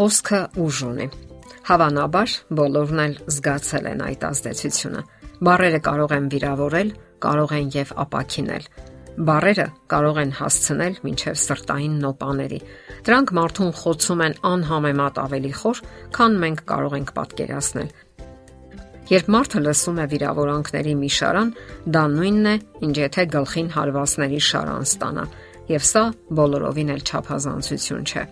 Խոսքը ուժ ունի։ Հավանաբար բոլորն էլ զգացել են այդ ազդեցությունը։ Բարերը կարող են վիրավորել, կարող են եւ ապակինել։ Բարերը կարող են հասցնել մինչև սրտային նոպաների։ Դրանք մարդուն խոցում են անհամեմատ ավելի խոր, քան մենք կարող ենք պատկերացնել։ Երբ մարդը լսում է վիրավորանքների մի շարան, դա նույնն է, ինչ եթե գլխին հարվածների շարան ստանա, եւ սա բոլորովին էլ չափազանցություն չէ։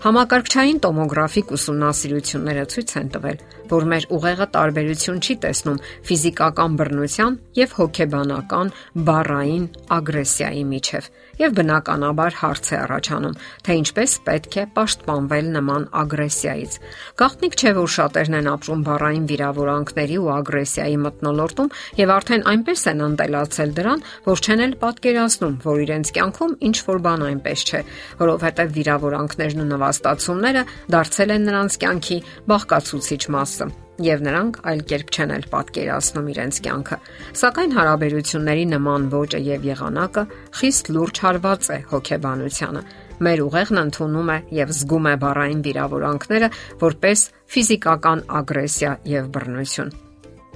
Համակարգչային տոմոգրաֆիկ ուսումնասիրությունները ցույց են տվել, որ մեր ուղեղը տարբերություն չի տեսնում ֆիզիկական բռնության եւ հոգեբանական բառային ագրեսիայի միջև եւ բնականաբար հարց է առաջանում, թե ինչպես պետք է պաշտպանվել նման ագրեսիայից։ Գաղտնիք չէ, որ շատերն են ապրում բառային վիրավորանքների ու ագրեսիայի մտնոլորտում եւ արդեն այնպես են ընտելացել դրան, որ չեն էլ պատկերացնում, որ իրենց կյանքում ինչ որ բան այնպես չէ, որովհետեւ վիրավորանքներն ու նվաստացումները դարձել են նրանց կյանքի բաղկացուցիչ մասը եւ նրանք այլ կերպ չեն էլ պատկերացնում իրենց կյանքը։ Սակայն հարաբերությունների նման ոճը եւ եղանակը խիստ լուրջ հարված է հոգեբանությանը։ Մեր ուղեղն ընդունում է եւ զգում է բառային վիրավորանքները որպես ֆիզիկական ագրեսիա եւ բռնություն։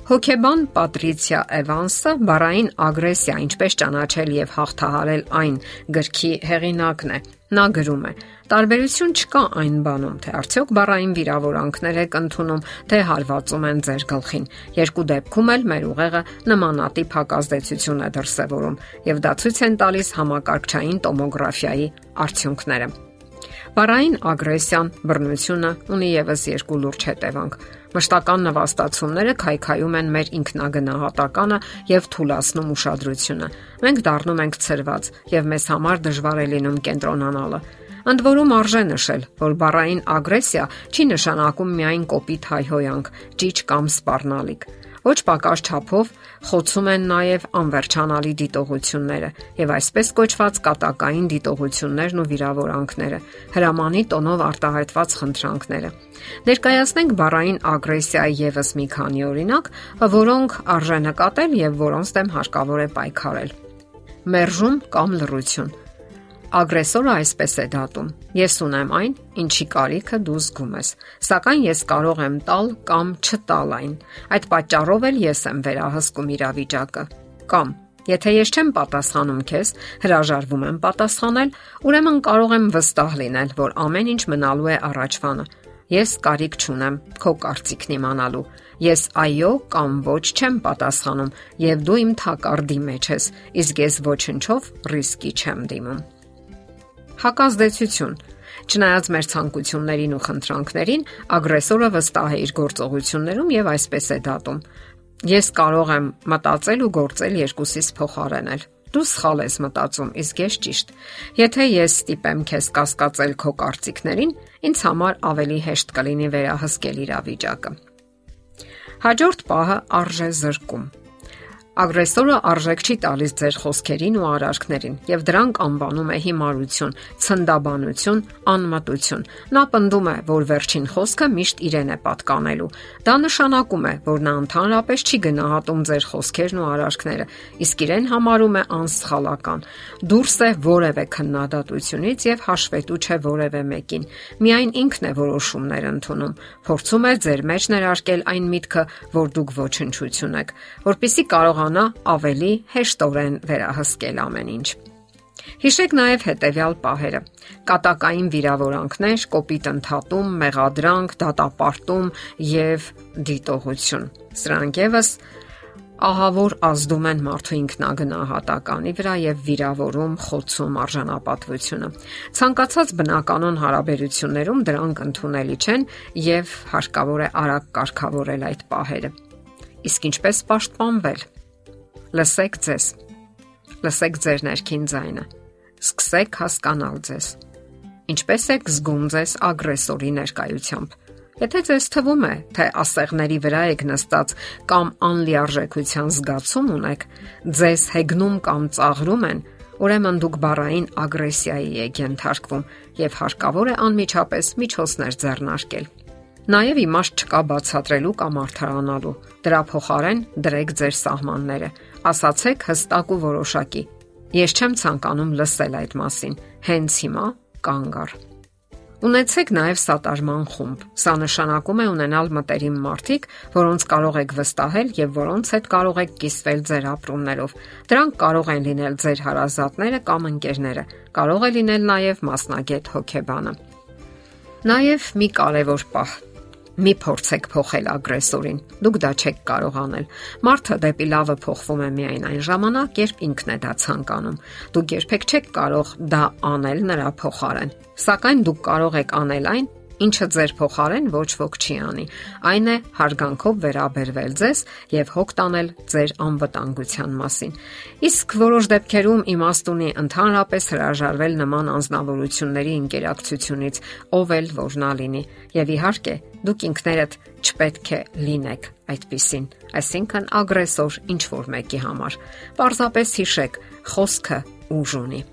Հոկեբան Պատրիցիա Էվանսը բառային ագրեսիա ինչպես ճանաչել եւ հաղթահարել այն գրքի հեղինակն է։ Նա գրում է. Տարբերություն չկա այն բանում, թե արդյոք բառային վիրավորանքներ եք ընդունում, թե հարվածում են ձեր գլխին։ Երկու դեպքում էլ մեր ուղեղը նմանատիպ հակազդեցություն է դրսևորում եւ դա ցույց են տալիս համակարգչային տոմոգրաֆիայի արդյունքները։ Բարային ագրեսիան, բռնությունը ունի եւս երկու լուրջ հետևանք։ Մշտական նվաստացումները քայքայում են մեր ինքնագնահատականը եւ թուլացնում ուշադրությունը։ Մենք դառնում ենք ծրված եւ մեզ համար դժվար է լինում կենտրոնանալը։ Ընդ որում արժե նշել, որ բառային ագրեսիա չի նշանակում միայն կոպիտ հայհոյանք, ճիչ կամ սпарնալիք ոչ պակաս չափով խոցում են նաև անվերջանալի դիտողությունները եւ այսպես կոչված կատակային դիտողություններն ու վիրավորանքները, հրամանի տոնով արտահայտված խնդրանքները։ Ներկայացնենք բառային ագրեսիայի եւս մի քանի օրինակ, որոնք արժե նկատել եւ որոնց դեմ հարկավոր է պայքարել։ Մերժում կամ լռություն Ագրեսորը այսպես է դատում. Ես ունեմ այն, ինչի կարիքը դու զգում ես, սակայն ես կարող եմ տալ կամ չտալ այն։ Այդ պատճառով էլ ես եմ վերահսկում իրավիճակը։ Կամ Եթե ես չեմ պատասխանում քեզ, հրաժարվում եմ պատասխանել, ուրեմն կարող եմ վստահ լինել, որ ամեն ինչ մնալու է առաջվանը։ Ես կարիք չունեմ քո կարծիքն իմանալու։ Ես այո կամ ոչ չեմ պատասխանում, եւ դու իմ թակարդի մեջ ես, իսկ ես ոչնչով ռիսկի չեմ դիմում։ Հակազդեցություն Չնայած մեր ցանկություններին ու խնդրանքներին, ագրեսորը վստահ է իր գործողություններում եւ այսպես է դատում. Ես կարող եմ մտածել ու գործել երկուսից փոխարենել։ Դու սխալ ես մտածում, իսկ ես ճիշտ։ Եթե ես ստիպեմ քեզ կասկածել քո կարծիքներին, ինձ համար ավելի հեշտ կլինի վերահսկել իրավիճակը։ Հաջորդ պահը արժե զրկում։ Ագրեսորը արժեք չի տալիս ձեր խոսքերին ու արարքներին եւ դրանք անվանում է հիմարություն, ցնդաբանություն, անմտություն։ Նա պնդում է, որ վերջին խոսքը միշտ իրեն է պատկանելու։ Դա նշանակում է, որ նա ընդհանրապես չի գնահատում ձեր խոսքերն ու արարքները, իսկ իրեն համարում է անսխալական։ Դուրս է որևէ քննադատությունից եւ հաշվետու չէ որևէ մեկին։ Միայն ինքն է որոշումներ ընդունում։ Փորձում է ձեր մեջ ներարկել այն միտքը, որ դուք ոչնչություն եք, որpիսի կարող կարողանա ավելի հեշտորեն վերահսկել ամեն ինչ։ Հիշեք նաև հետևյալ պահերը. կատակային վիրավորանքներ, կոպիտ ընդհատում, մեղադրանք, դատապարտում եւ դիտողություն։ Սրանք եւս ահավոր ազդում են մարդու ինքնագնահատականի վրա եւ վիրավորում, խոցում արժանապատվությունը։ Ցանկացած բնականon հարաբերություններում դրանք ընդունելի չեն եւ հարկավոր է արագ կարգավորել այդ պահերը։ Իսկ ինչպես պաշտպանվել։ Լսեք ձեզ։ Լսեք ձեր ներքին ձայնը։ Սկսեք հասկանալ ձեզ։ Ինչպես եք զգում ձեզ ագրեսորի ներկայությամբ։ Եթե ձեզ թվում է, թե ասեղների վրա եք նստած կամ անլիարժեքության զգացում ունեք, ձեզ հեգնում կամ ծաղրում են, ուրեմն դուք բառային ագրեսիայի եք ենթարկվում եւ հարկավոր է անմիջապես միջոցներ ձեռնարկել։ Նաև իմաստ չկա բացատրելու կամ արդարանալու։ Դրա փոխարեն դրեք ձեր սահմանները ասացեք հստակ ու որոշակի։ Ես չեմ ցանկանում լսել այդ մասին։ Հենց հիմա կանգ առ։ Ունեցեք նաև սատարման խումբ։ Սա նշանակում է ունենալ մտերիմ մարդիկ, որոնց կարող եք վստահել եւ որոնց հետ կարող եք կիսվել ձեր ապրումներով։ Դրանք կարող են լինել ձեր հարազատները կամ ընկերները։ Կարող է լինել նաև մասնագետ հոգեբանը։ Նաև մի կարևոր պահ Մի փորձեք փոխել ագրեսորին։ Դուք դա չեք կարող անել։ Մարդը դեպի լավը փոխվում է միայն այն ժամանակ, երբ ինքն է դա ցանկանում։ Դուք երբեք չեք կարող դա անել նրա փոխարեն։ Սակայն դուք կարող եք անել այն, ինչը ձեր փոխարեն ոչ ոք չի անի։ Այն է հարգանքով վերաբերվել ձեզ եւ հոգ տանել ձեր անվտանգության մասին։ Իսկ որոշ դեպքերում իմաստ ունի ընդհանրապես հրաժարվել նման անznավորությունների ինտերակցիոնից, ով էլ որ նա լինի։ Եվ իհարկե, դուք ինքներդ չպետք է լինեք այդպիսին, այսինքն ագրեսոր ինչ որ մեկի համար։ Պարզապես հիշեք, խոսքը ուժ ունի։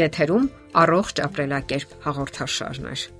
Եթերում առողջ ապրելակերպ հաղորդաշարն է։